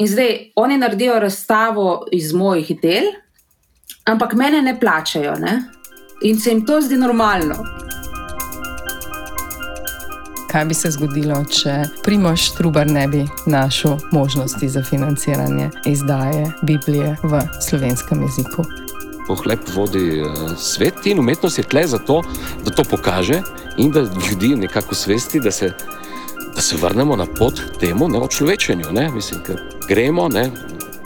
In zdaj oni naredijo razstavo iz mojih del, ampak mene ne plačajo. Ne? In se jim to zdi normalno. Kaj bi se zgodilo, če Primoš Trubar ne bi našel možnosti za financiranje izdaje Biblije v slovenskem jeziku? Pohlep vodi uh, svet in umetnost je tle zato, da to pokaže in da ljudi nekako svesti, da se, da se vrnemo na pot temu, ne o človečenju. Ne? Mislim, ker gremo ne,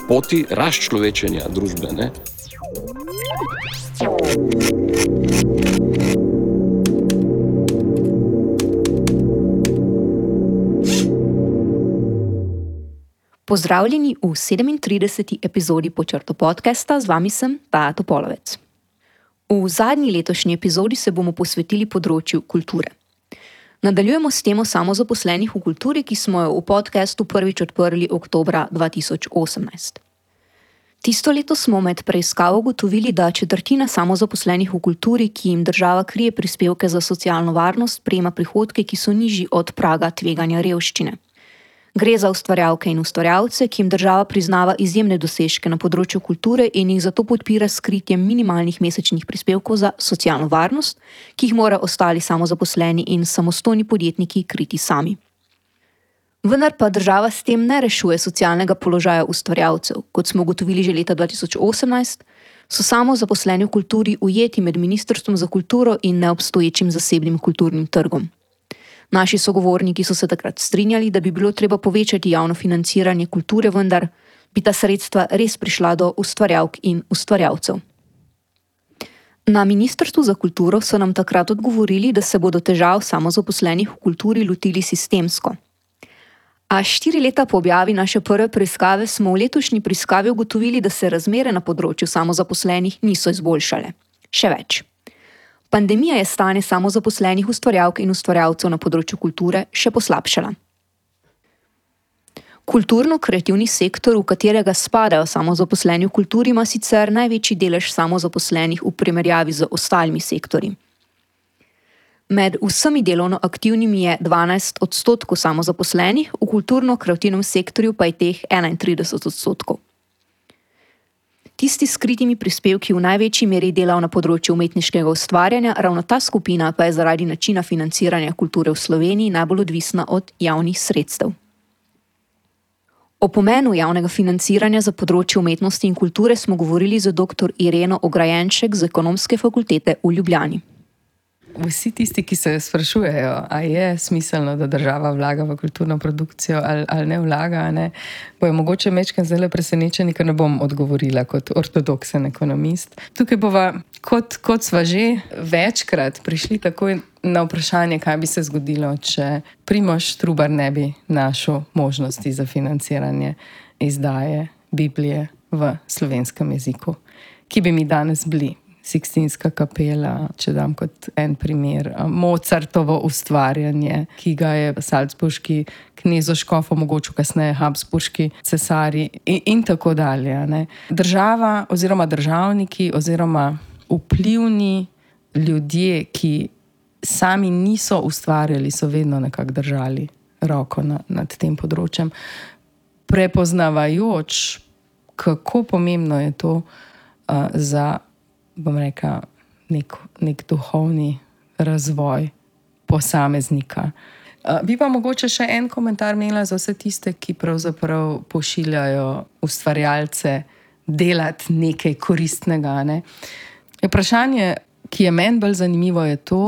poti razčlovečenja družbe. Ne? Pozdravljeni v 37. epizodi Počrto podcasta, z vami sem Taja Topolovec. V zadnji letošnji epizodi se bomo posvetili področju kulture. Nadaljujemo s temo samozaposlenih v kulturi, ki smo jo v podkastu prvič odprli oktober 2018. Tisto leto smo med preiskavo ugotovili, da četrtina samozaposlenih v kulturi, ki jim država krije prispevke za socialno varnost, prejema prihodke, ki so nižji od praga tveganja revščine. Gre za ustvarjalke in ustvarjalce, ki jim država priznava izjemne dosežke na področju kulture in jih zato podpira s kritjem minimalnih mesečnih prispevkov za socialno varnost, ki jih morajo ostali samozaposleni in samostojni podjetniki kriti sami. Vendar pa država s tem ne rešuje socialnega položaja ustvarjalcev. Kot smo ugotovili že leta 2018, so samozaposleni v kulturi ujeti med Ministrstvom za kulturo in neobstoječim zasebnim kulturnim trgom. Naši sogovorniki so se takrat strinjali, da bi bilo treba povečati javno financiranje kulture, vendar bi ta sredstva res prišla do ustvarjalk in ustvarjalcev. Na Ministrstvu za kulturo so nam takrat odgovorili, da se bodo težav samozaposlenih v kulturi lotili sistemsko. A štiri leta po objavi naše prve preiskave smo v letošnji preiskavi ugotovili, da se razmere na področju samozaposlenih niso izboljšale. Še več. Pandemija je stanje samozaposlenih ustvarjalk in ustvarjalcev na področju kulture še poslabšala. Kulturno-kreativni sektor, v katerega spadajo samozaposleni v kulturi, ima sicer največji delež samozaposlenih v primerjavi z ostalimi sektorji. Med vsemi delovno aktivnimi je 12 odstotkov samozaposlenih, v kulturno-kreativnem sektorju pa je teh 31 odstotkov. Tisti s skritimi prispevki v največji meri delal na področju umetniškega ustvarjanja, ravno ta skupina pa je zaradi načina financiranja kulture v Sloveniji najbolj odvisna od javnih sredstev. O pomenu javnega financiranja za področje umetnosti in kulture smo govorili z dr. Ireno Ograjenček z ekonomske fakultete v Ljubljani. Vsi tisti, ki se sprašujejo, ali je smiselno, da država vlaga v kulturno produkcijo ali, ali ne vlaga, ne, bojo mogoče mečkam zelo presenečeni, ker ne bom odgovorila kot ortodoksen ekonomist. Tukaj bova, kot, kot sva že večkrat prišli takoj na vprašanje, kaj bi se zgodilo, če Primoš Trubar ne bi našel možnosti za financiranje izdaje Biblije v slovenskem jeziku, ki bi mi danes bili. Sixtinska kapela, če dam kot en primer, Mozartovo ustvarjanje, ki ga je Salzburški knezoškof omogočil, kasneje Habsburški cesari in, in tako dalje. Ne. Država oziroma državniki oziroma vplivni ljudje, ki sami niso ustvarjali, so vedno nekako držali roko na, nad tem področjem, prepoznavajoč, kako pomembno je to uh, za bom rekel, nek, nek duhovni razvoj posameznika. Bi pa mogoče še en komentar imela za vse tiste, ki pravzaprav pošiljajo ustvarjalce delati nekaj koristnega. Ne? Vprašanje, ki je meni bolj zanimivo, je to,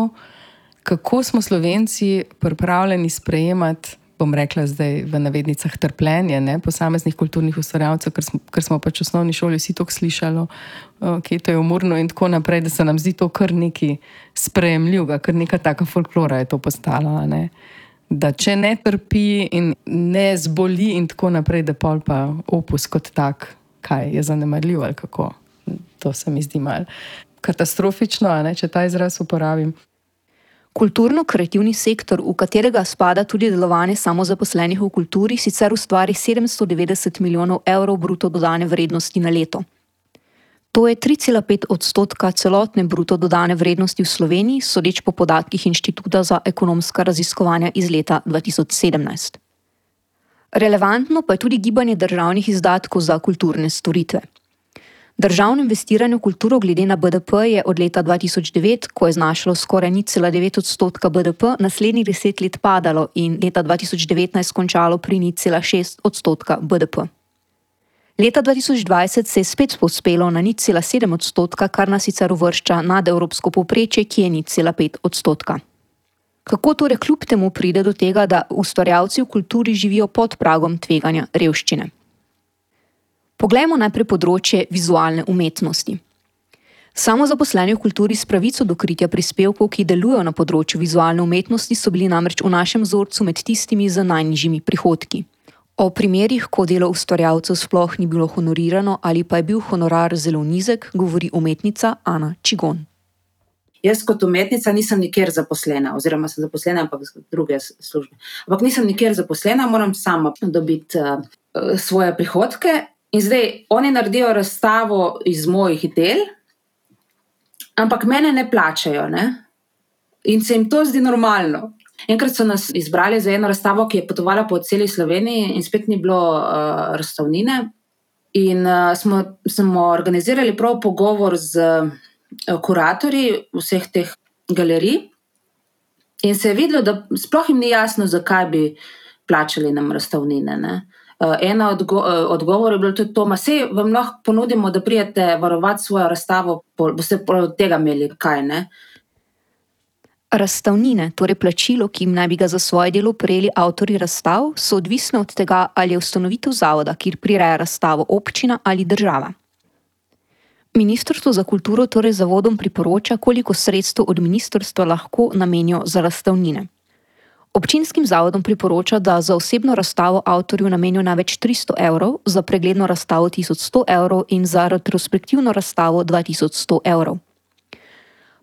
kako smo Slovenci pripravljeni sprejemati bom rekla zdaj v navednicah, trpljenje ne, posameznih kulturnih ustvarjalcev, ker, ker smo pač v osnovni šoli vsi to slišali, okay, je umorno in tako naprej, da se nam zdi to kar nekaj sprejemljivega, kar neka taka folklora je to postala. Ne. Da če ne trpi in ne zboli, in tako naprej, da pol pa opus kot tak, kaj je zanemarljiv ali kako. To se mi zdi mal katastrofično, ne, če ta izraz uporabim. Kulturno-kreativni sektor, v katerega spada tudi delovanje samozaposlenih v kulturi, sicer ustvari 790 milijonov evrov bruto dodane vrednosti na leto. To je 3,5 odstotka celotne bruto dodane vrednosti v Sloveniji, sodeč po podatkih Inštituta za ekonomska raziskovanja iz leta 2017. Relevantno pa je tudi gibanje državnih izdatkov za kulturne storitve. Državno investiranje v kulturo glede na BDP je od leta 2009, ko je znašalo skoraj 0,9 odstotka BDP, naslednjih deset let padalo in leta 2019 končalo pri 0,6 odstotka BDP. Leta 2020 se je spet pospelo na 0,7 odstotka, kar nas sicer uvršča nad evropsko povprečje, ki je 0,5 odstotka. Kako torej kljub temu pride do tega, da ustvarjalci v kulturi živijo pod pragom tveganja revščine? Poglejmo najprej področje vizualne umetnosti. Samo zaposleni v kulturi s pravico do kritja prispevkov, ki delujejo na področju vizualne umetnosti, so bili namreč v našem vzorcu med tistimi z najnižjimi prihodki. O primerih, ko delo ustvarjalcev sploh ni bilo honorirano ali pa je bil honorar zelo nizek, govori umetnica Ana Čigon. Jaz kot umetnica nisem nikjer zaposlena, oziroma sem zaposlena, ampak z druge službe. Ampak nisem nikjer zaposlena, moram sama dobiti uh, svoje prihodke In zdaj oni naredijo razstavo iz mojih del, ampak mene ne plačajo. Ne? In se jim to zdi normalno. Enkrat so nas izbrali za eno razstavo, ki je potovala po celi Sloveniji, in spet ni bilo uh, razstavnine. In uh, smo, smo organizirali prav pogovor z uh, kuratorji vseh teh galerij, in se je videlo, da sploh jim ni jasno, zakaj bi plačali nam razstavnine. Eh, ena od odgo eh, odgovorov je bilo tudi to, da se vam lahko ponudimo, da prijete varovati svojo razstavo, boste od tega imeli kaj. Ne? Razstavnine, torej plačilo, ki jim naj bi ga za svoje delo prejeli avtori razstav, so odvisne od tega, ali je ustanovitev zavoda, kjer prireja razstavo občina ali država. Ministrstvo za kulturo torej zavodom priporoča, koliko sredstev od ministrstva lahko namenijo za razstavnine. Občinskim zavodom priporoča, da za osebno razstavo avtorju namenijo največ 300 evrov, za pregledno razstavo 1100 evrov in za retrospektivno razstavo 2100 evrov.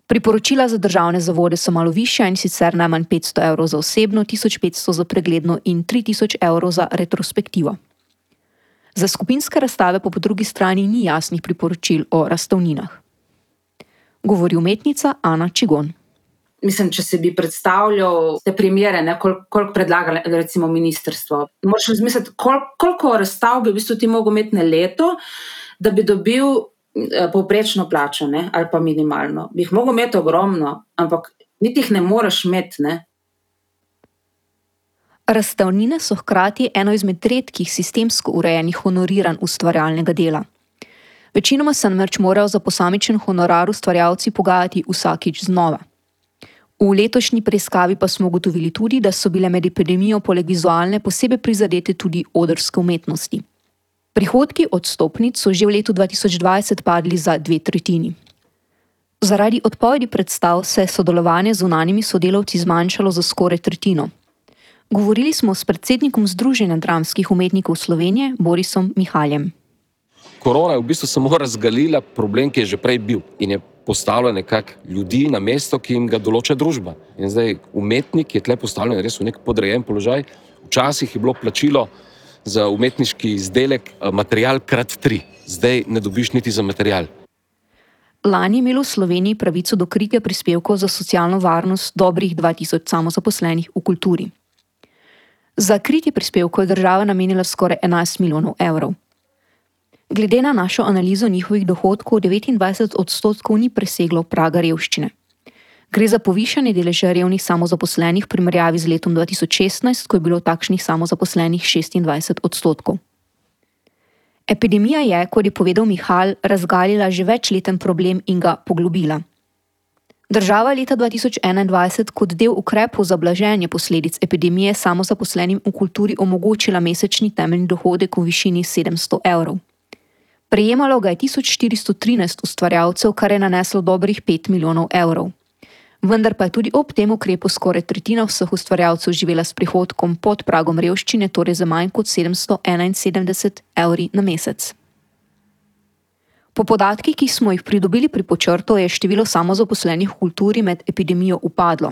Priporočila za državne zavode so malo više in sicer najmanj 500 evrov za osebno, 1500 za pregledno in 3000 evrov za retrospektivo. Za skupinske razstave pa po drugi strani ni jasnih priporočil o razstavninah. Govori umetnica Ana Čigon mislim, če se bi predstavljal te primere, koliko kol predlaga recimo ministrstvo. Moraš razmisliti, kol, koliko razstav bi v bistvu ti mogel imeti na leto, da bi dobil eh, povprečno plačo ne? ali pa minimalno. Bi jih mogel imeti ogromno, ampak niti jih ne moreš imeti. Ne? Razstavnine so hkrati eno izmed redkih sistemsko urejenih honoriranj ustvarjalnega dela. Večinoma se namreč morajo za posamičen honorar ustvarjalci pogajati vsakič znova. V letošnji preiskavi pa smo ugotovili tudi, da so bile med epidemijo poleg vizualne posebej prizadete tudi odrske umetnosti. Prihodki od stopnic so že v letu 2020 padli za dve tretjini. Zaradi odpovedi predstav se je sodelovanje z unanimi sodelavci zmanjšalo za skoraj tretjino. Govorili smo s predsednikom Združenja dramskih umetnikov Slovenije, Borisom Mihaljem. Korona je v bistvu samo razgalila problem, ki je že prej bil in je postavlja nekako ljudi na mesto, ki jim ga določa družba. In zdaj umetnik je tle postavljen res v nek podrejen položaj. Včasih je bilo plačilo za umetniški izdelek eh, material krat tri, zdaj ne dobiš niti za material. Lani je imelo v Sloveniji pravico do kritja prispevkov za socialno varnost dobrih 2000 samozaposlenih v kulturi. Za kritje prispevkov je država namenila skoraj 11 milijonov evrov. Glede na našo analizo njihovih dohodkov, 29 odstotkov ni preseglo praga revščine. Gre za povišanje deleža revnih samozaposlenih v primerjavi z letom 2016, ko je bilo takšnih samozaposlenih 26 odstotkov. Epidemija je, kot je povedal Mihal, razgalila že večleten problem in ga poglobila. Država je leta 2021 kot del ukrepov za blaženje posledic epidemije samozaposlenim v kulturi omogočila mesečni temeljni dohodek v višini 700 evrov. Prejemalo ga je 1413 ustvarjalcev, kar je naneslo dobrih 5 milijonov evrov. Vendar pa je tudi ob tem ukrepu skoraj tretjina vseh ustvarjalcev živela s prihodkom pod pragom revščine, torej za manj kot 771 evri na mesec. Po podatkih, ki smo jih pridobili pri počrtu, je število samozaposlenih v kulturi med epidemijo upadlo.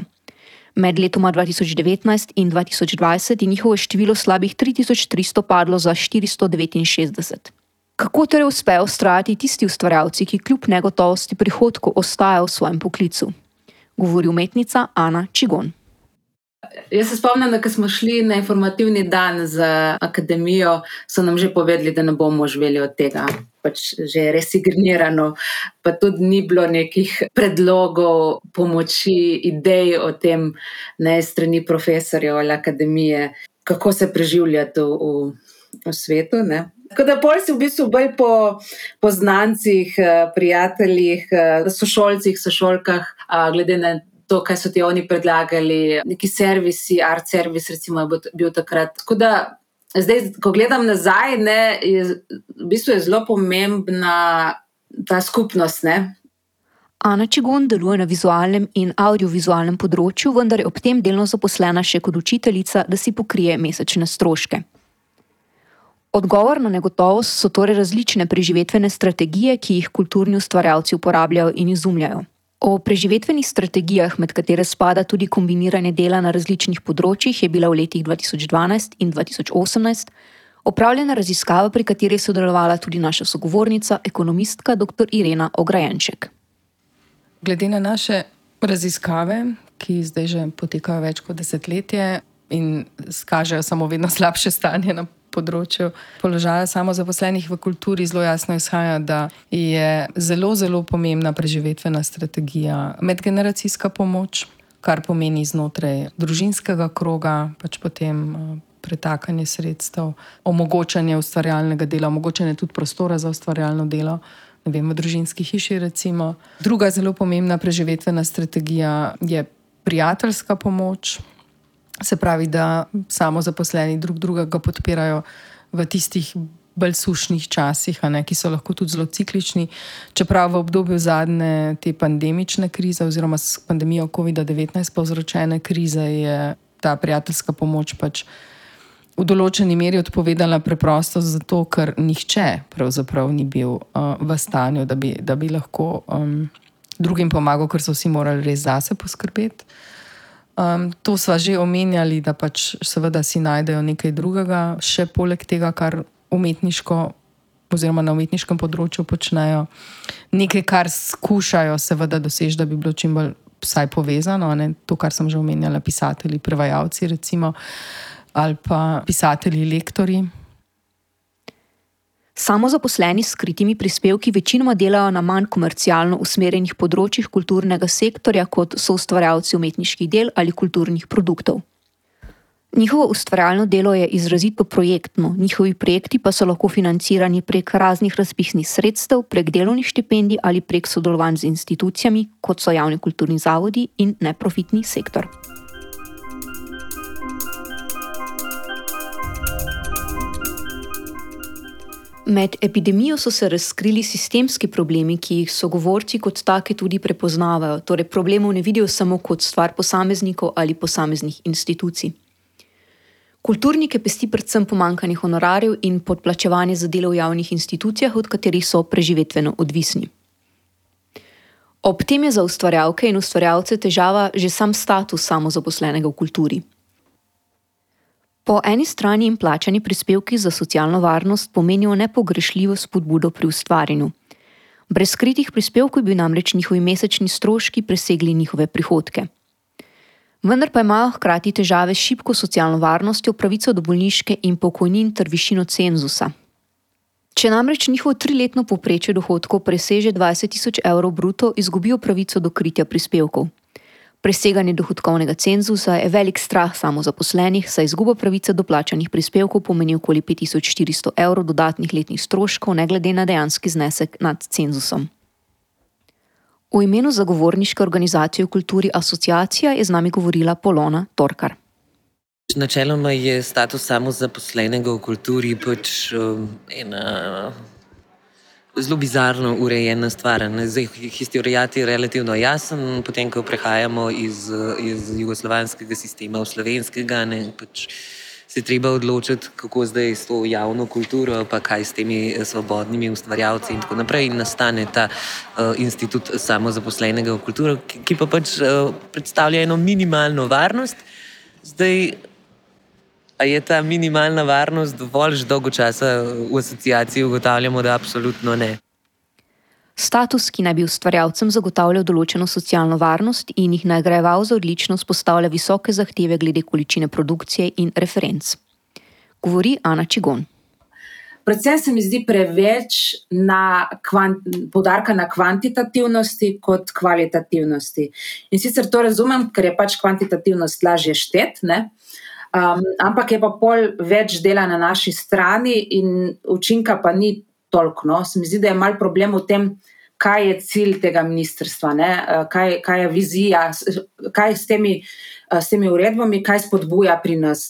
Med letoma 2019 in 2020 je njihovo število slabih 3300 padlo za 469. Kako torej uspejo ustrajati tisti ustvarjalci, ki kljub negotovosti prihodkov ostajajo v svojem poklicu? Govori umetnica Ana Čigon. Jaz se spomnim, da ko smo šli na informativni dan za akademijo, so nam že povedali, da ne bomo živeli od tega. Pač že je resignirano, pa tudi ni bilo nekih predlogov, pomoči, idej o tem, ne strani profesorjev ali akademije, kako se preživljati v, v, v svetu. Ne. Tako da pol si v bistvu bolj po, po znancih, eh, prijateljih, eh, sošolcih, sošolkah, glede na to, kaj so ti oni predlagali, neki servisi, art servis, recimo, je bil takrat. Tako da zdaj, ko gledam nazaj, ne, je, v bistvu je zelo pomembna ta skupnost. Ne. Ana Čigon deluje na vizualnem in audiovizualnem področju, vendar je ob tem delno zaposlena še kot učiteljica, da si pokrije mesečne stroške. Odgovor na negotovost so torej različne preživetvene strategije, ki jih kulturni ustvarjalci uporabljajo in izumljajo. O preživetvenih strategijah, med katere spada tudi kombiniranje dela na različnih področjih, je bila v letih 2012 in 2018 opravljena raziskava, pri kateri je sodelovala tudi naša sogovornica, ekonomistka dr. Irena Ograjenček. Glede na naše raziskave, ki zdaj že potekajo več kot desetletje in kažejo samo vedno slabše stanje na področju položaja samozaposlenih v kulturi zelo jasno izhaja, da je zelo, zelo pomembna preživetvena strategija, medgeneracijska pomoč, kar pomeni znotraj družinskega kroga, pač potem eh, pretakanje sredstev, omogočanje ustvarjalnega dela, omogočanje tudi prostora za ustvarjalno delo. Vem, v družinski hiši. Recimo. Druga zelo pomembna preživetvena strategija je prijateljska pomoč, Se pravi, da samo zaposleni drug drugega podpirajo v tistih bolj sušnih časih, ne, ki so lahko tudi zelo ciklični. Čeprav v obdobju zadnje te pandemične krize, oziroma s pandemijo COVID-19 povzročene krize, je ta prijateljska pomoč pač v določeni meri odpovedala preprosto zato, ker nihče pravzaprav ni bil uh, v stanju, da bi, da bi lahko um, drugim pomagal, ker so vsi morali res zase poskrbeti. Um, to smo že omenjali, da pač seveda si najdejo nekaj drugega, še poleg tega, kar umetniško, oziroma na umetniškem področju počnejo. Nekaj, kar skušajo seveda doseči, da bi bilo čim bolj vsaj povezano, ne? to, kar sem že omenjala, pisatelji, prevajalci, recimo, ali pa pisatelji, lektori. Samozaposleni s skritimi prispevki večinoma delajo na manj komercialno usmerjenih področjih kulturnega sektorja, kot so ustvarjalci umetniških del ali kulturnih produktov. Njihovo ustvarjalno delo je izrazito projektno, njihovi projekti pa so lahko financirani prek raznih razpisnih sredstev, prek delovnih štipendij ali prek sodelovanj z institucijami, kot so javni kulturni zavodi in neprofitni sektor. Med epidemijo so se razkrili sistemski problemi, ki jih sogovorci kot take tudi prepoznavajo, torej problemov ne vidijo samo kot stvar posameznikov ali posameznih institucij. Kulturnike pesti predvsem pomankanje honorarjev in podplačevanje za delo v javnih institucijah, od katerih so preživetveno odvisni. Ob tem je za ustvarjalke in ustvarjalce težava že sam status samozaposlenega v kulturi. Po eni strani jim plačani prispevki za socialno varnost pomenijo nepogrešljivo spodbudo pri ustvarjanju. Brez skritih prispevkov bi namreč njihovi mesečni stroški presegli njihove prihodke. Vendar pa imajo hkrati težave s šibko socialno varnostjo, pravico do bolniške in pokojnin ter višino cenzusa. Če namreč njihovo triletno povprečje dohodkov preseže 20 tisoč evrov bruto, izgubijo pravico do kritja prispevkov. Preseganje dohodkovnega cenzusa je velik strah samozaposlenih, saj izguba pravice do plačanih prispevkov pomeni okoli 5400 evrov dodatnih letnih stroškov, ne glede na dejanski znesek nad cenzusom. V imenu zagovorniške organizacije v kulturi Asociacija je z nami govorila Polona Torkar. Načeloma je status samozaposlenega v kulturi pač um, ena zelo bizarno urejena stvar. Historijat je relativno jasen, potem ko prehajamo iz, iz jugoslovanskega sistema v slovenskega. Ne, pač Se je treba odločiti, kako zdaj s to javno kulturo, pa kaj s temi svobodnimi ustvarjalci, in tako naprej. In nastane ta uh, institut samozaposlenega v kulturo, ki, ki pa pač uh, predstavlja eno minimalno varnost. Zdaj, A je ta minimalna varnost dovolj že dolgo časa v asociaciji, ugotavljamo, da absolutno ne. Status, ki naj bi ustvarjalcem zagotavljal določeno socialno varnost in jih nagrajeval za odličnost, postavlja visoke zahteve glede količine produkcije in referenc. Govori Ana Čigon. Predvsem se mi zdi preveč na kvant, podarka na kvantitativnosti kot kvalitativnosti. In sicer to razumem, ker je pač kvantitativnost lažje štet, um, ampak je pa pol več dela na naši strani, in učinka pa ni toliko. No. Se mi zdi, da je mal problem v tem, kaj je cilj tega ministrstva, uh, kaj, kaj je vizija, kaj s temi. Uh, s temi uredbami, kaj spodbuja pri nas.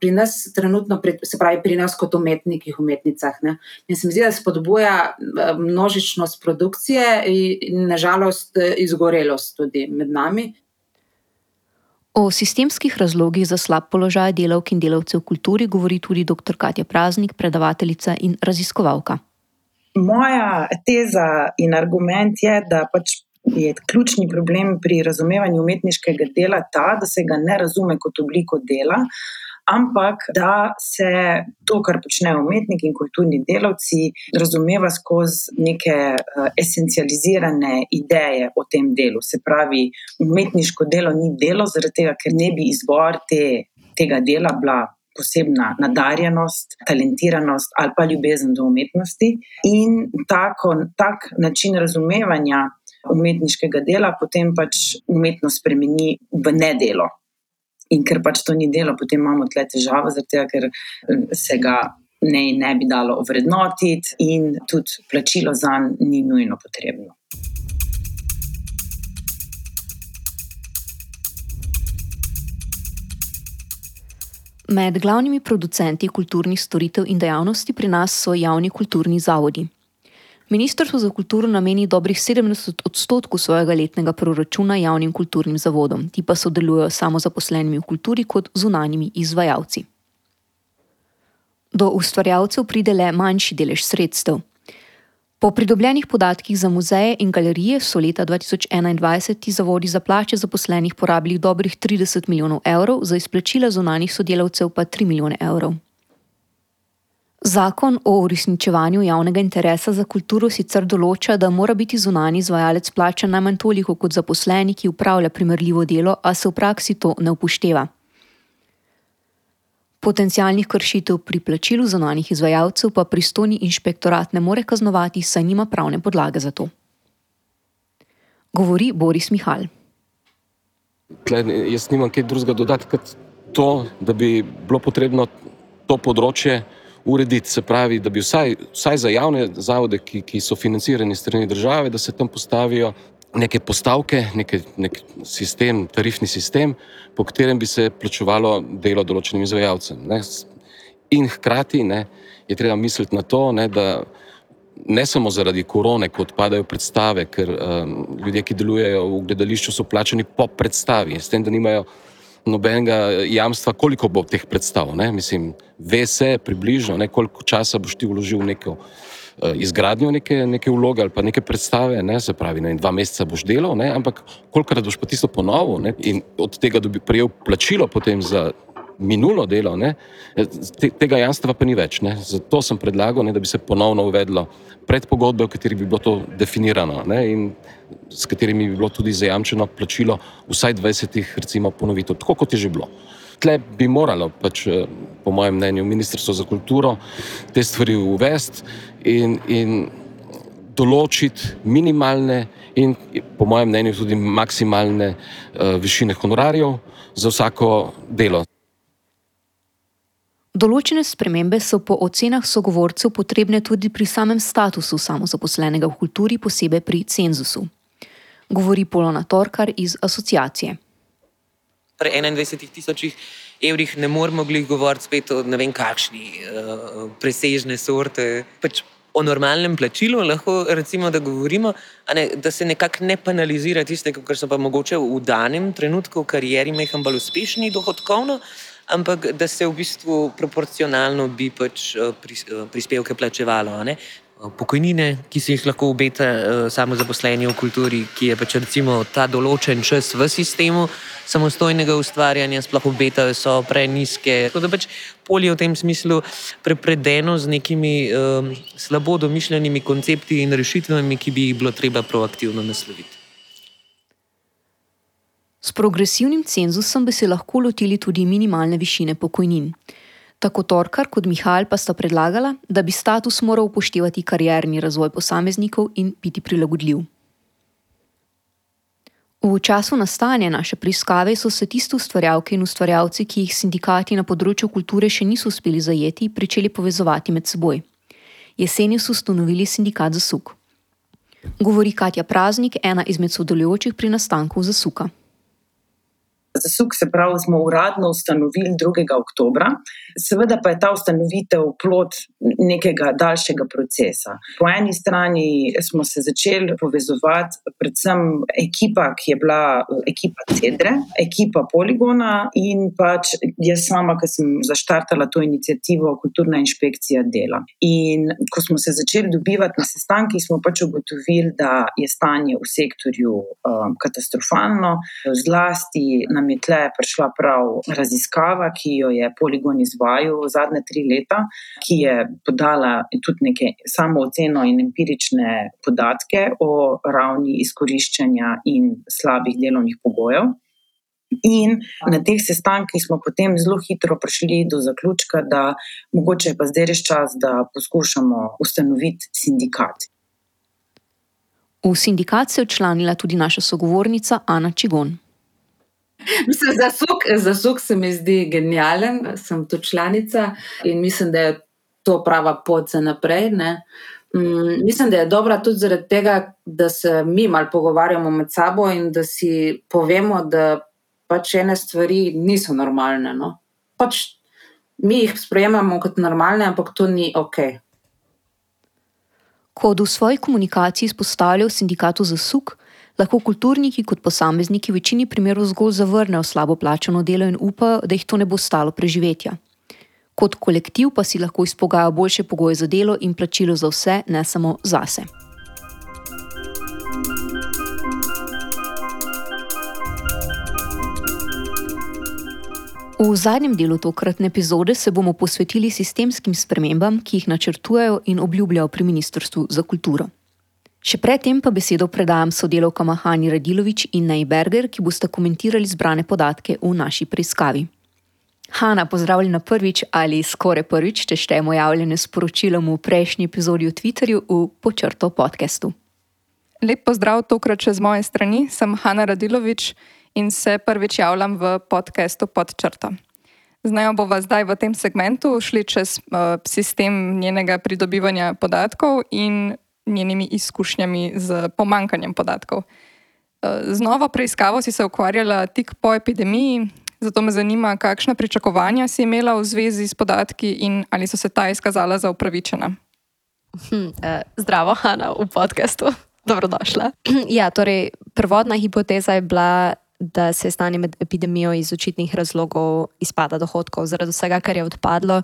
Pri nas, trenutno, se pravi, pri nas, kot umetnikih, umetnicah. Ne? In se mi zdi, da spodbuja uh, množičnost produkcije in, nažalost, izgorelost tudi med nami. O sistemskih razlogih za slab položaj delavk in delavcev v kulturi govori tudi dr. Katja Praznik, predavateljica in raziskovalka moja teza in argument je, da pač je ključni problem pri razumevanju umetniškega dela ta, da se ga ne razume kot obliko dela. Ampak da se to, kar počnejo umetniki in kulturni delavci, razumeva skozi neke uh, esencializirane ideje o tem delu. Se pravi, umetniško delo ni delo, zaradi tega, ker ne bi izbor te, tega dela bila posebna nadarjenost, talentiranost ali pa ljubezen do umetnosti. In tako, tak način razumevanja umetniškega dela potem pač umetnost spremeni v nedelo. In ker pač to ni delo, potem imamo tle težavo, zato ker eh, se ga ne, ne bi dalo ovrednotiti, in tudi plačilo za njega ni nujno potrebno. Med glavnimi producenti kulturnih storitev in dejavnosti pri nas so javni kulturni zavodi. Ministrstvo za kulturo nameni dobrih 70 odstotkov svojega letnega proračuna javnim kulturnim zavodom, ti pa sodelujo samo zaposlenimi v kulturi kot zunanjimi izvajalci. Do ustvarjalcev pride le manjši delež sredstev. Po pridobljenih podatkih za muzeje in galerije so leta 2021 ti zavodi za plače zaposlenih porabili dobrih 30 milijonov evrov, za izplačila zunanih sodelavcev pa 3 milijone evrov. Zakon o uresničevanju javnega interesa za kulturo sicer določa, da mora biti zunani izvajalec plačan najmanj toliko kot zaposleni, ki upravlja primerljivo delo, a se v praksi to ne upošteva. Potencijalnih kršitev pri plačilu zunanih izvajalcev pa pristojni inšpektorat ne more kaznovati, saj nima pravne podlage za to. Govori Boris Mihal. Tle, jaz nimam kaj drugega dodati, kot to, da bi bilo potrebno to področje urediti. Se pravi, da bi vsaj, vsaj za javne zavode, ki, ki so financirani strani države, da se tam postavijo neke postavke, neke, nek sistem, tarifni sistem, po katerem bi se plačevalo delo določenim izvajalcem. Ne. In hkrati ne, je treba misliti na to, ne, da ne samo zaradi korone, ko odpadajo predstave, ker um, ljudje, ki delujejo v gledališču, so plačani po predstavi, s tem, da nimajo nobenega jamstva, koliko bo teh predstav. Ne. Mislim, ve se približno, ne, koliko časa boš ti vložil v neko. Eh, izgradnjo neke, neke vloge ali pa neke predstave, ne, se pravi, ne, dva meseca boš delal, ne, ampak kolikrat boš pa tisto ponovil in od tega dobi prejel plačilo potem za minulo delo, ne, eh, te, tega jamstva pa ni več. Ne. Zato sem predlagal, ne, da bi se ponovno uvedlo predpogodbe, v katerih bi bilo to definirano ne, in s katerimi bi bilo tudi zajamčeno plačilo vsaj 20 recimo ponovitev, tako kot je že bilo tle bi moralo, pač, eh, po mojem mnenju, Ministrstvo za kulturo te stvari uvesti in, in določiti minimalne in, po mojem mnenju, tudi maksimalne uh, višine honorarjev za vsako delo. Določene spremembe so po ocenah sogovorcev potrebne tudi pri samem statusu samozaposlenega v kulturi, posebej pri cenzusu. Govori Polona Torkar iz asociacije pri 21 tisočih evrih ne moremo govoriti spet o ne vem kakšni uh, presežne sorte. Pač o normalnem plačilu lahko recimo, da govorimo, ne, da se nekako ne penalizira tiste, kar so pa mogoče v danem trenutku v karieri meham bolj uspešni dohodkovno. Ampak da se v bistvu proporcionalno bi pač prispevke plačevalo. Pokojnine, ki si jih lahko obeta samo zaposleni v kulturi, ki je pač recimo ta določen čas v sistemu samostojnega ustvarjanja, sploh obetajo, so preniske. Tako da pač polje v tem smislu prepredeno z nekimi um, slabo domišljenimi koncepti in rešitvami, ki bi jih bilo treba proaktivno nasloviti. S progresivnim cenzusom bi se lahko lotili tudi minimalne višine pokojnin. Tako Torkar kot Mihajl pa sta predlagala, da bi status moral upoštevati karjerni razvoj posameznikov in biti prilagodljiv. V času nastajanja naše preiskave so se tiste ustvarjalke in ustvarjalci, ki jih sindikati na področju kulture še niso uspeli zajeti, pričeli povezovati med seboj. Jeseni so ustanovili sindikat za suk. Govori Katja Praznik, ena izmed sodelujočih pri nastanku za suka. Za SUK se pravi, smo uradno ustanovili 2. oktober, seveda pa je ta ustanovitev plod nekega daljšega procesa. Po eni strani smo se začeli povezovati, predvsem ekipa, ki je bila ekipa Cedre, ekipa Poligona in pač jaz sama, ki sem zaštartala to inicijativo Kulturna inšpekcija dela. In ko smo se začeli dobivati na sestankih, smo pač ugotovili, da je stanje v sektorju um, katastrofalno, zlasti nam je tle prišla prav raziskava, ki jo je Poligon izvajal zadnje tri leta, ki je podala tudi neke samo oceno in empirične podatke o ravni izkoriščanja in slabih delovnih pogojev. In na teh sestankih smo potem zelo hitro prišli do zaključka, da mogoče je pa zdaj res čas, da poskušamo ustanoviti sindikat. V sindikat se je včlanila tudi naša sogovornica Ana Čigon. Mislim, za, suk, za suk se mi zdi genijalen, sem tu članica in mislim, da je to prava pot za naprej. Mm, mislim, da je dobra tudi zaradi tega, da se mi malo pogovarjamo med sabo in da si povemo, da pač ene stvari niso normalne. No? Pač mi jih sprejemamo kot normalne, ampak to ni ok. Kot v svoji komunikaciji izpostavljajo sindikatu za suk, lahko kulturniki kot posamezniki v večini primerov zgolj zavrnejo slabo plačano delo in upajo, da jih to ne bo stalo preživetja. Kot kolektiv pa si lahko izpogajajo boljše pogoje za delo in plačilo za vse, ne samo zase. V zadnjem delu tokratne epizode se bomo posvetili sistemskim spremembam, ki jih načrtujejo in obljubljajo pri Ministrstvu za kulturo. Še predtem pa besedo predajam sodelovkama Hani Radilovič in Najberger, ki boste komentirali zbrane podatke v naši preiskavi. Hanna, pozdravljena prvič ali skoraj prvič, če štejemo javljene sporočilom v prejšnji epizodi v Twitterju v počrto podkastu. Lep pozdrav tokrat še z moje strani, sem Hanna Radilovič in se prvič javljam v podkastu pod črto. Z njo bova zdaj v tem segmentu šli čez uh, sistem njenega pridobivanja podatkov in njenimi izkušnjami z pomankanjem podatkov. Eh, z novo preiskavo si se ukvarjala tik po epidemiji, zato me zanima, kakšna pričakovanja si imela v zvezi s podatki in ali so se ta izkazala za upravičena. Hm, eh, zdravo, Hanna, v podkastu. Dobrodošla. Ja, torej, prvotna hipoteza je bila, da se je stanje med epidemijo iz očitnih razlogov izpada dohodkov zaradi vsega, kar je odpadlo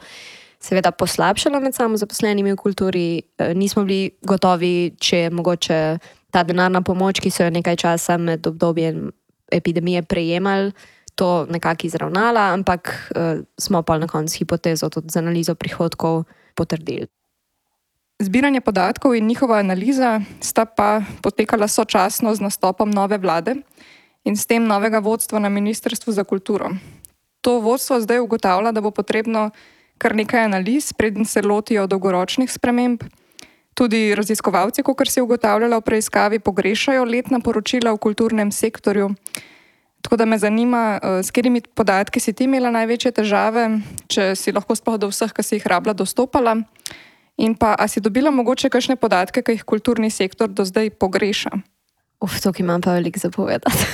seveda poslabšalo med samozaposlenimi v kulturi. Eh, nismo bili gotovi, če je mogoče ta denarna pomoč, ki so jo nekaj časa med obdobjem epidemije prejemali, to nekako izravnala, ampak uh, smo pa na koncu hipotezo tudi z analizo prihodkov potrdili. Zbiranje podatkov in njihova analiza sta pa potekala sočasno z nastopom nove vlade in s tem novega vodstva na Ministrstvu za kulturo. To vodstvo zdaj ugotavlja, da bo potrebno kar nekaj analiz, preden se lotijo dolgoročnih sprememb. Tudi raziskovalci, kot se je ugotavljalo v preiskavi, pogrešajo letna poročila v kulturnem sektorju. Tako da me zanima, eh, s katerimi podatki si ti imela največje težave, če si lahko sploh do vseh, ki si jih rabila, dostopala. In pa, ali si dobila mogoče kakšne podatke, ki jih kulturni sektor do zdaj pogreša? Uf, to imam pa veliko zapovedati.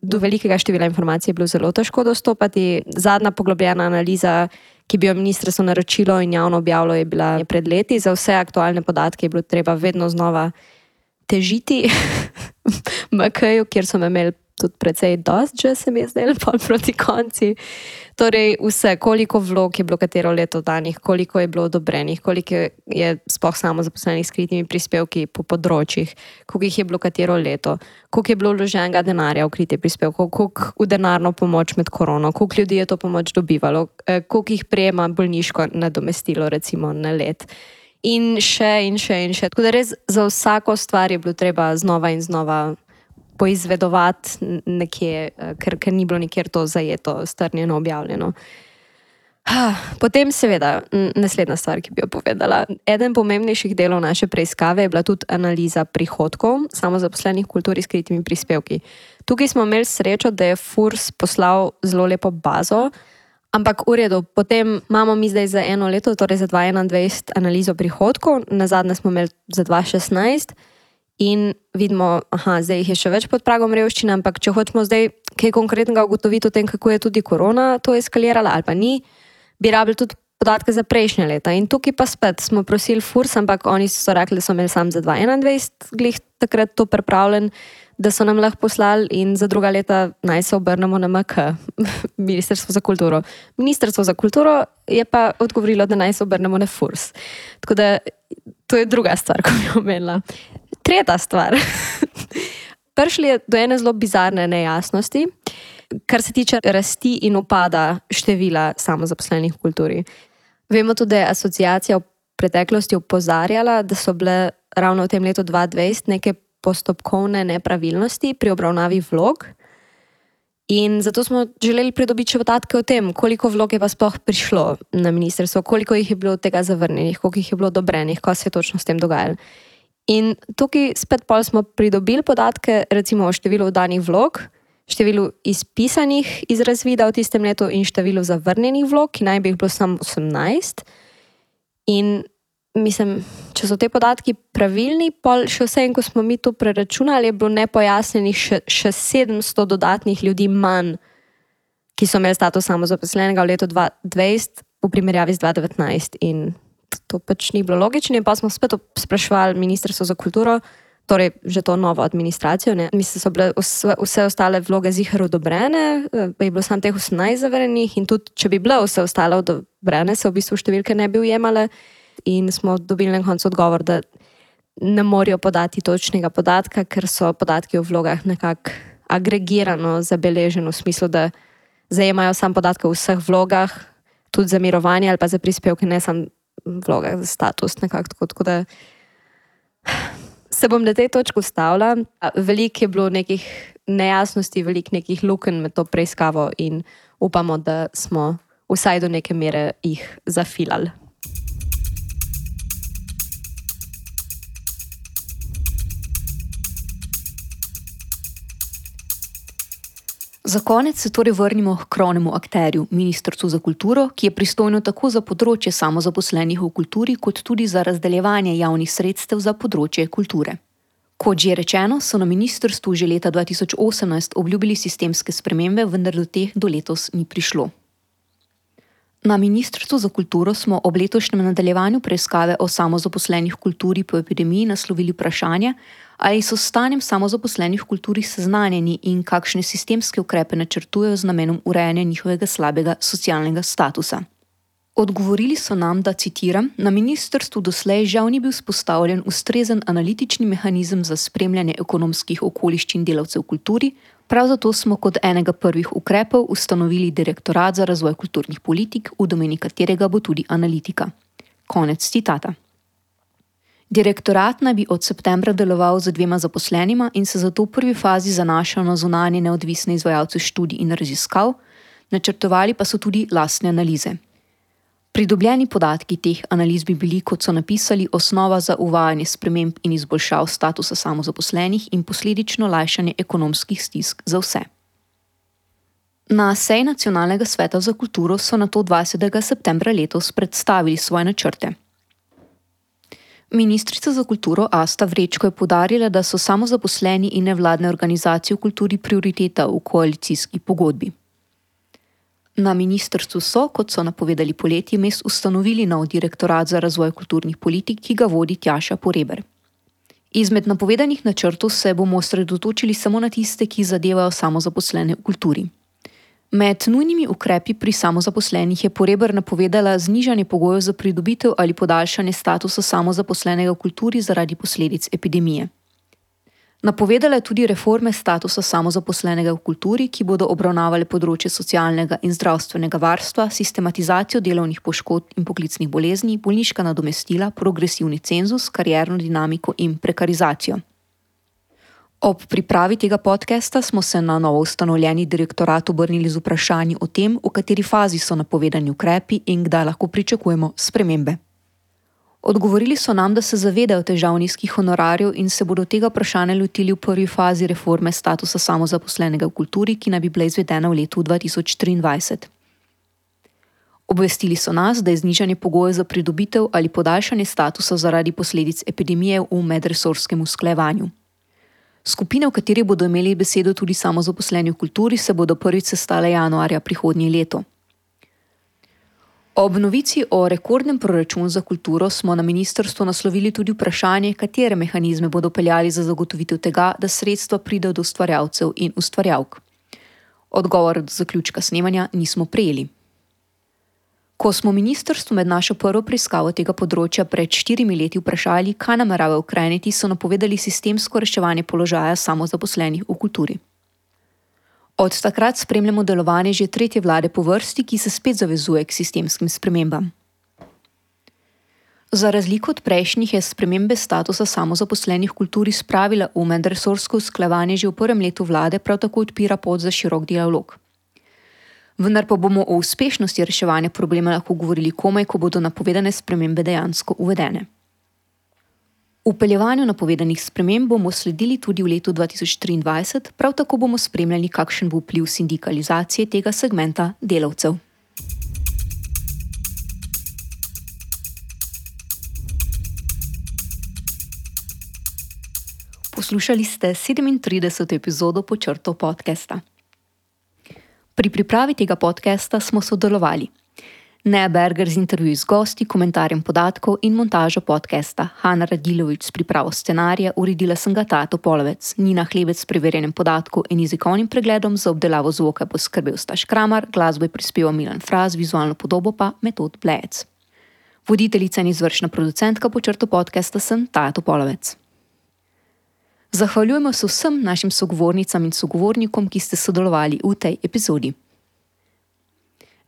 Do velikega števila informacij je bilo zelo težko dostopati. Zadnja poglobljena analiza ki bi jo ministrstvo naročilo in javno objavilo, je bila pred leti. Za vse aktualne podatke je bilo treba vedno znova težiti, MK-ju, kjer so me imeli tudi precej dost, že se mi je zdelo pol proti konci. Torej, vse, koliko vlog je bilo katero leto danih, koliko je bilo odobrenih, koliko je spoh samo zaposlenih s kritimi prispevki po področjih, koliko jih je bilo katero leto, koliko je bilo vloženega denarja v krite prispevke, koliko v denarno pomoč med korono, koliko ljudi je to pomoč dobivalo, eh, koliko jih prejema bolniško nadomestilo, recimo na let. In še in še in še. Tako da res za vsako stvar je bilo treba znova in znova poizvedovati nekje, eh, ker, ker ni bilo nikjer to zajeto, strnjeno, objavljeno. Potem, seveda, naslednja stvar, ki bi jo povedala. Eden pomembnejših delov naše preiskave je bila tudi analiza prihodkov samozaposlenih v kulturi s kritimi prispevki. Tukaj smo imeli srečo, da je FURS poslal zelo lepo bazo, ampak v redu, potem imamo mi zdaj za eno leto, torej za 2021, analizo prihodkov, na zadnje smo imeli za 2016 in vidimo, da zdaj jih je še več pod pragom revščine, ampak če hočemo zdaj kaj konkretnega ugotoviti o tem, kako je tudi korona to eskalirala ali pa ni, bi rabili tudi podatke za prejšnje leta. In tukaj pa spet smo prosili FURS, ampak oni so rekli, da so imeli sam za 2021, glih takrat to pripravljen, da so nam lahko poslali in za druga leta naj se obrnemo na MK, Ministrstvo za kulturo. Ministrstvo za kulturo je pa odgovorilo, da naj se obrnemo na FURS. Tako da to je druga stvar, ko bi omenila tretja stvar. Prišli je do ene zelo bizarne nejasnosti, kar se tiče rasti in upada števila samozaposlenih v kulturi. Vemo tudi, da je asociacija v preteklosti opozarjala, da so bile ravno v tem letu 2020 neke postopkovne nepravilnosti pri obravnavi vlog. In zato smo želeli pridobiti še podatke o tem, koliko vlog je pa sploh prišlo na ministrstvo, koliko jih je bilo od tega zavrnjenih, koliko jih je bilo odobrenih, kaj se je točno s tem dogajalo. In tukaj spet pol smo pridobili podatke, recimo o številu danih vlog, številu izpisanih iz razvida v tistem letu in številu zavrnjenih vlog, ki naj bi jih bilo samo 18. In mislim, če so te podatki pravilni, pol še vse en, ko smo mi to preračunali, je bilo nepojasnjenih še, še 700 dodatnih ljudi manj, ki so imeli status samozaposlenega v letu 2020 v primerjavi z 2019. In to pač ni bilo logično. In pa smo spet sprašvali Ministrstvo za kulturo, torej že to novo administracijo. Mislim, da so bile vse, vse ostale vloge zihar odobrene, eh, je bilo samo teh 18 zaverenih in tudi, če bi bile vse ostale odobrene, se v bistvu številke ne bi ujemale. In smo dobili na koncu odgovor, da ne morejo podati točnega podatka, ker so podatki o vlogah nekako agregirano zabeleženi v smislu, da zajemajo samo podatke o vseh vlogah, tudi za mirovanje ali pa za prispevke, ne samo vlogah za status. Nekako, tako, tako da se bom na tej točki ustavila. Veliko je bilo nekih nejasnosti, veliko nekih lukenj med to preiskavo in upamo, da smo vsaj do neke mere jih zafilali. Za konec se torej vrnimo k krovnemu akterju, Ministrstvu za kulturo, ki je pristojno tako za področje samozaposlenih v kulturi, kot tudi za razdeljevanje javnih sredstev za področje kulture. Kot že rečeno, so na ministrstvu že leta 2018 obljubili sistemske spremembe, vendar do teh do letos ni prišlo. Na Ministrstvu za kulturo smo ob letošnjem nadaljevanju preiskave o samozaposlenih v kulturi po epidemiji naslovili vprašanje, ali so s stanjem samozaposlenih v kulturi seznanjeni in kakšne sistemske ukrepe načrtujejo z namenom urejanja njihovega slabega socialnega statusa. Odgovorili so nam, da citiram: Na ministrstvu doslej žal ni bil spostavljen ustrezen analitični mehanizem za spremljanje ekonomskih okoliščin delavcev v kulturi, prav zato smo kot enega prvih ukrepov ustanovili Direktorat za razvoj kulturnih politik, v domeni katerega bo tudi analitika. Konec citata. Direktorat naj bi od septembra deloval z dvema zaposlenima in se zato v prvi fazi zanašal na zunanje neodvisne izvajalce študij in raziskav, načrtovali pa so tudi lastne analize. Pridobljeni podatki teh analiz bi bili, kot so napisali, osnova za uvajanje sprememb in izboljšav statusa samozaposlenih in posledično lajšanje ekonomskih stisk za vse. Na sej Nacionalnega sveta za kulturo so na to 20. septembra letos predstavili svoje načrte. Ministrica za kulturo Asta Vrečko je podarila, da so samozaposleni in nevladne organizacije v kulturi prioriteta v koalicijski pogodbi. Na ministrstvu so, kot so napovedali poleti, mes ustanovili nov direktorat za razvoj kulturnih politik, ki ga vodi Tjaša Poreber. Izmed napovedanih načrtov se bomo osredotočili samo na tiste, ki zadevajo samozaposlene v kulturi. Med nujnimi ukrepi pri samozaposlenih je Porebr napovedala znižanje pogojev za pridobitev ali podaljšanje statusa samozaposlenega v kulturi zaradi posledic epidemije. Napovedala je tudi reforme statusa samozaposlenega v kulturi, ki bodo obravnavale področje socialnega in zdravstvenega varstva, sistematizacijo delovnih poškodb in poklicnih bolezni, bolniška nadomestila, progresivni cenzus, karjerno dinamiko in prekarizacijo. Ob pripravi tega podcasta smo se na novo ustanovljeni direktorat obrnili z vprašanji o tem, v kateri fazi so napovedani ukrepi in kdaj lahko pričakujemo spremembe. Odgovorili so nam, da se zavedajo težav nizkih honorarjev in se bodo tega vprašanja lotili v prvi fazi reforme statusa samozaposlenega v kulturi, ki naj bi bila izvedena v letu 2023. Obvestili so nas, da je znižanje pogojev za pridobitev ali podaljšanje statusa zaradi posledic epidemije v medresorskem usklajevanju. Skupine, v kateri bodo imeli besedo tudi samozaposleni v kulturi, se bodo prvič sestale januarja prihodnje leto. Ob novici o rekordnem proračunu za kulturo smo na ministrstvo naslovili tudi vprašanje, katere mehanizme bodo peljali za zagotovitev tega, da sredstva pridejo do ustvarjalcev in ustvarjalk. Odgovor do zaključka snemanja nismo prejeli. Ko smo ministrstvo med našo prvo preiskavo tega področja pred štirimi leti vprašali, kaj namerava ukreniti, so napovedali sistemsko reševanje položaja samozaposlenih v kulturi. Od takrat spremljamo delovanje že tretje vlade po vrsti, ki se spet zavezuje k sistemskim spremembam. Za razliko od prejšnjih je spremembe statusa samozaposlenih v kulturi spravila v medresorsko usklajevanje že v prvem letu vlade, prav tako odpira pot za širok dialog. Vendar pa bomo o uspešnosti reševanja problema lahko govorili komaj, ko bodo napovedane spremembe dejansko uvedene. Upeljevanju napovedanih sprememb bomo sledili tudi v letu 2023, prav tako bomo spremljali, kakšen bo vpliv sindikalizacije tega segmenta delavcev. Poslušali ste 37. epizodo počrtov podcasta. Pri pripravi tega podcasta smo sodelovali. Nea Berger z intervjuji z gosti, komentarjem podatkov in montažo podcasta, Hanna Radilovič s pripravo scenarija, uredila sem ga Tato Polovec, Nina Hlebec s preverjanjem podatkov in jezikovnim pregledom za obdelavo zvoka poskrbel Staš Kramar, glasbo je prispeval Milan Fraz, vizualno podobo pa Metod Blejec. Voditeljica in izvršna producentka počrto podcasta sem Tato Polovec. Zahvaljujemo se vsem našim sogovornicam in sogovornikom, ki ste sodelovali v tej epizodi.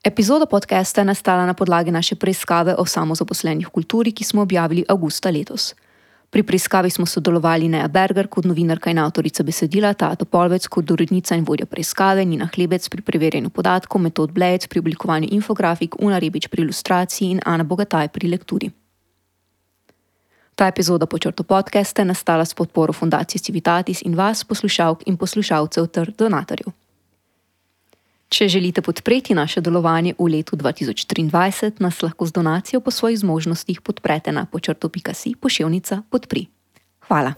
Epizoda podcasta je nastala na podlagi naše preiskave o samozaposlenih v kulturi, ki smo objavili avgusta letos. Pri preiskavi smo sodelovali Neja Berger kot novinarka in avtorica besedila, Tato Polvec kot urednica in vodja preiskave, Nina Hlebec pri preverjanju podatkov, Metod Blejec pri oblikovanju infografik, Una Rebič pri ilustraciji in Ana Bogataj pri lekturi. Ta epizoda počrto podcasta je nastala s podporo Fundacije Civitatis in vas, poslušalk in poslušalcev ter donatorjev. Če želite podpreti naše delovanje v letu 2023, nas lahko z donacijo po svojih zmožnostih podprete na počrto.si pošiljnica podpri. Hvala.